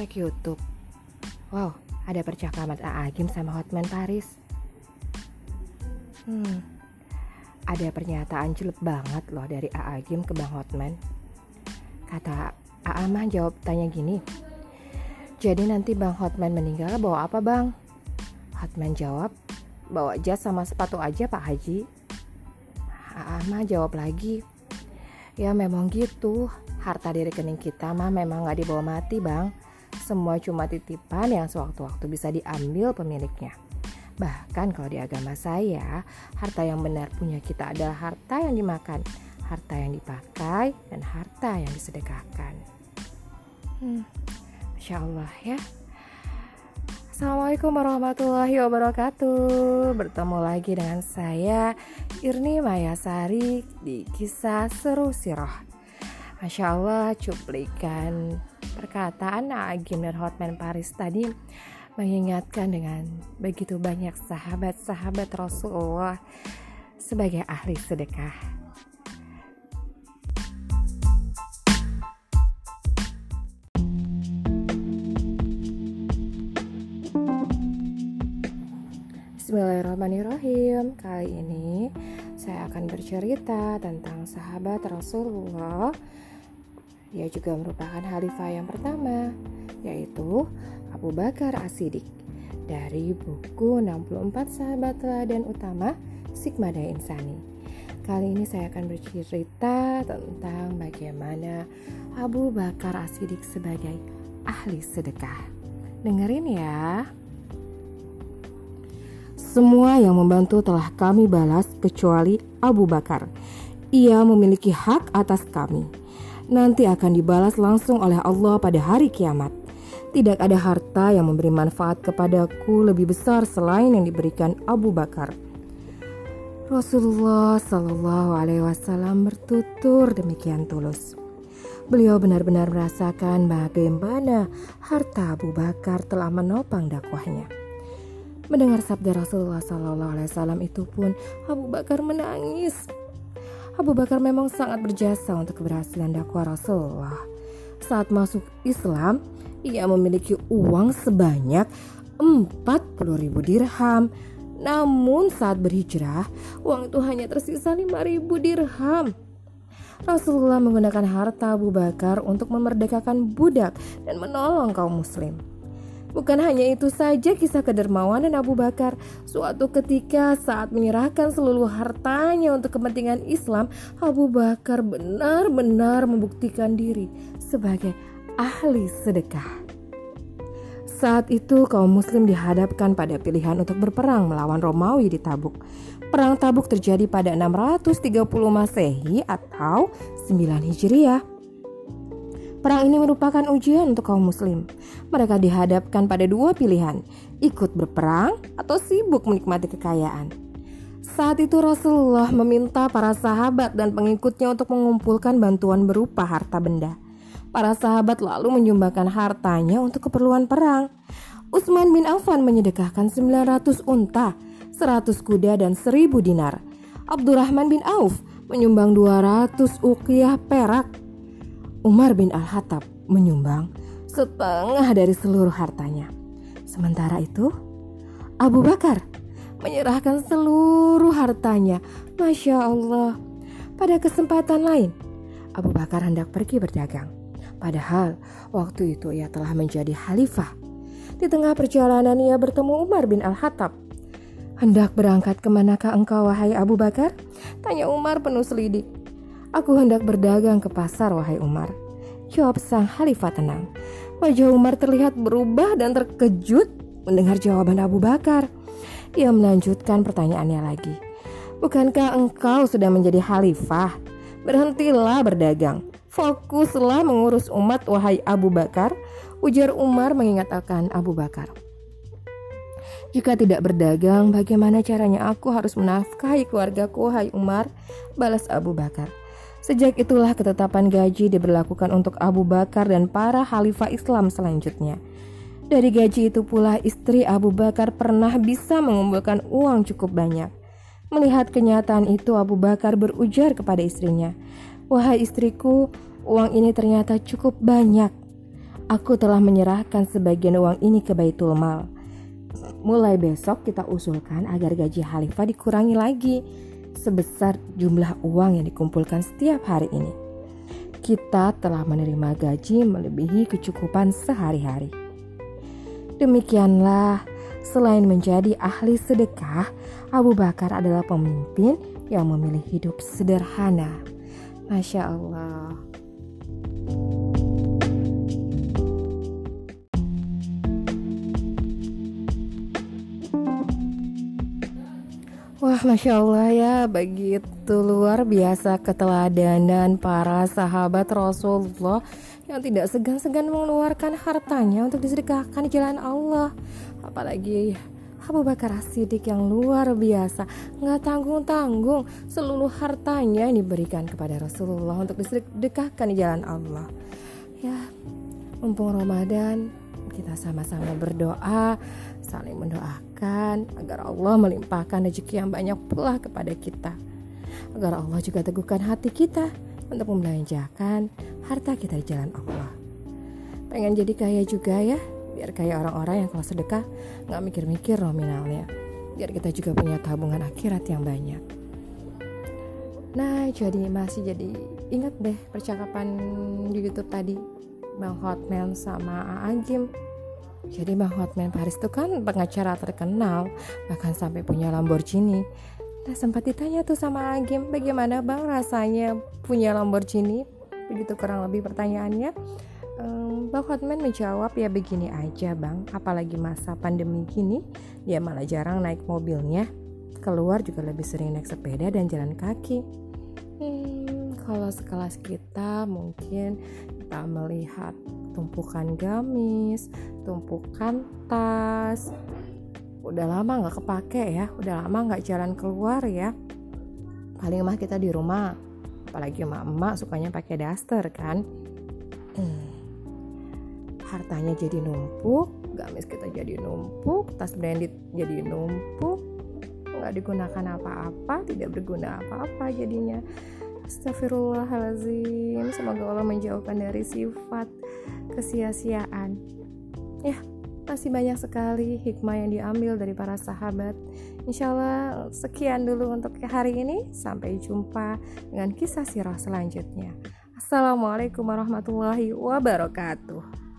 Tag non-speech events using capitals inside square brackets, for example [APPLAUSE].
Cek YouTube. Wow, ada percakapan Agim sama Hotman Paris. Hmm, ada pernyataan jelek banget loh dari Agim ke Bang Hotman. Kata Aa mah jawab tanya gini. Jadi nanti Bang Hotman meninggal bawa apa bang? Hotman jawab, bawa jas sama sepatu aja Pak Haji. Aa mah jawab lagi, ya memang gitu. Harta di rekening kita mah memang gak dibawa mati bang. Semua cuma titipan yang sewaktu-waktu bisa diambil pemiliknya. Bahkan kalau di agama saya, harta yang benar punya kita adalah harta yang dimakan, harta yang dipakai, dan harta yang disedekahkan. Hmm, Masya Allah ya. Assalamualaikum warahmatullahi wabarakatuh Bertemu lagi dengan saya Irni Mayasari di kisah seru sirah Masya Allah cuplikan perkataan Agim dan Hotman Paris tadi mengingatkan dengan begitu banyak sahabat-sahabat Rasulullah sebagai ahli sedekah. Bismillahirrahmanirrahim. Kali ini saya akan bercerita tentang sahabat Rasulullah ia juga merupakan khalifah yang pertama, yaitu Abu Bakar As-Siddiq dari buku 64 Sahabat Teladan Utama Sigmada Insani. Kali ini saya akan bercerita tentang bagaimana Abu Bakar As-Siddiq sebagai ahli sedekah. Dengerin ya. Semua yang membantu telah kami balas kecuali Abu Bakar. Ia memiliki hak atas kami nanti akan dibalas langsung oleh Allah pada hari kiamat. Tidak ada harta yang memberi manfaat kepadaku lebih besar selain yang diberikan Abu Bakar. Rasulullah Shallallahu Alaihi Wasallam bertutur demikian tulus. Beliau benar-benar merasakan bagaimana harta Abu Bakar telah menopang dakwahnya. Mendengar sabda Rasulullah Shallallahu Alaihi Wasallam itu pun Abu Bakar menangis Abu Bakar memang sangat berjasa untuk keberhasilan dakwah Rasulullah. Saat masuk Islam, ia memiliki uang sebanyak 40 ribu dirham. Namun saat berhijrah, uang itu hanya tersisa 5 ribu dirham. Rasulullah menggunakan harta Abu Bakar untuk memerdekakan budak dan menolong kaum muslim. Bukan hanya itu saja kisah kedermawanan Abu Bakar. Suatu ketika saat menyerahkan seluruh hartanya untuk kepentingan Islam, Abu Bakar benar-benar membuktikan diri sebagai ahli sedekah. Saat itu kaum muslim dihadapkan pada pilihan untuk berperang melawan Romawi di Tabuk. Perang Tabuk terjadi pada 630 Masehi atau 9 Hijriah. Perang ini merupakan ujian untuk kaum muslim. Mereka dihadapkan pada dua pilihan, ikut berperang atau sibuk menikmati kekayaan. Saat itu Rasulullah meminta para sahabat dan pengikutnya untuk mengumpulkan bantuan berupa harta benda. Para sahabat lalu menyumbangkan hartanya untuk keperluan perang. Utsman bin Affan menyedekahkan 900 unta, 100 kuda dan 1000 dinar. Abdurrahman bin Auf menyumbang 200 uqiyah perak Umar bin Al-Hattab menyumbang setengah dari seluruh hartanya. Sementara itu, Abu Bakar menyerahkan seluruh hartanya. Masya Allah. Pada kesempatan lain, Abu Bakar hendak pergi berdagang. Padahal waktu itu ia telah menjadi khalifah. Di tengah perjalanan ia bertemu Umar bin Al-Hattab. Hendak berangkat ke manakah engkau wahai Abu Bakar? Tanya Umar penuh selidik. Aku hendak berdagang ke pasar, wahai Umar. Jawab sang khalifah tenang. Wajah Umar terlihat berubah dan terkejut mendengar jawaban Abu Bakar. Ia melanjutkan pertanyaannya lagi. Bukankah engkau sudah menjadi khalifah? Berhentilah berdagang. Fokuslah mengurus umat wahai Abu Bakar. Ujar Umar mengingatkan Abu Bakar. Jika tidak berdagang, bagaimana caranya aku harus menafkahi keluargaku, hai Umar? Balas Abu Bakar. Sejak itulah ketetapan gaji diberlakukan untuk Abu Bakar dan para khalifah Islam selanjutnya. Dari gaji itu pula istri Abu Bakar pernah bisa mengumpulkan uang cukup banyak. Melihat kenyataan itu Abu Bakar berujar kepada istrinya, "Wahai istriku, uang ini ternyata cukup banyak." Aku telah menyerahkan sebagian uang ini ke Baitul Mal. Mulai besok kita usulkan agar gaji Khalifah dikurangi lagi sebesar jumlah uang yang dikumpulkan setiap hari ini. Kita telah menerima gaji melebihi kecukupan sehari-hari. Demikianlah, selain menjadi ahli sedekah, Abu Bakar adalah pemimpin yang memilih hidup sederhana. Masya Allah. Wah, masya Allah ya, begitu luar biasa keteladanan para sahabat Rasulullah yang tidak segan-segan mengeluarkan hartanya untuk disedekahkan di jalan Allah. Apalagi Abu Bakar Siddiq yang luar biasa, nggak tanggung-tanggung seluruh hartanya diberikan kepada Rasulullah untuk disedekahkan di jalan Allah. Ya, mumpung Ramadan, kita sama-sama berdoa, saling mendoakan agar Allah melimpahkan rezeki yang banyak pula kepada kita. Agar Allah juga teguhkan hati kita untuk membelanjakan harta kita di jalan Allah. Pengen jadi kaya juga ya, biar kayak orang-orang yang kalau sedekah nggak mikir-mikir nominalnya. Biar kita juga punya tabungan akhirat yang banyak. Nah, jadi masih jadi ingat deh percakapan di YouTube tadi Bang Hotman sama Agim jadi Bang Hotman Paris itu kan pengacara terkenal bahkan sampai punya Lamborghini. Nah sempat ditanya tuh sama Agim bagaimana Bang rasanya punya Lamborghini? Begitu kurang lebih pertanyaannya. Um, Bang Hotman menjawab ya begini aja Bang. Apalagi masa pandemi gini dia malah jarang naik mobilnya. Keluar juga lebih sering naik sepeda dan jalan kaki. Hmm, kalau sekelas kita mungkin kita melihat tumpukan gamis, tumpukan tas. Udah lama nggak kepake ya, udah lama nggak jalan keluar ya. Paling mah kita di rumah, apalagi emak-emak sukanya pakai daster kan. [CLEARS THROAT] Hartanya jadi numpuk, gamis kita jadi numpuk, tas branded jadi numpuk, nggak digunakan apa-apa, tidak berguna apa-apa jadinya. Astagfirullahaladzim Semoga Allah menjauhkan dari sifat kesia-siaan. Ya masih banyak sekali hikmah yang diambil dari para sahabat. Insya Allah sekian dulu untuk hari ini. Sampai jumpa dengan kisah sirah selanjutnya. Assalamualaikum warahmatullahi wabarakatuh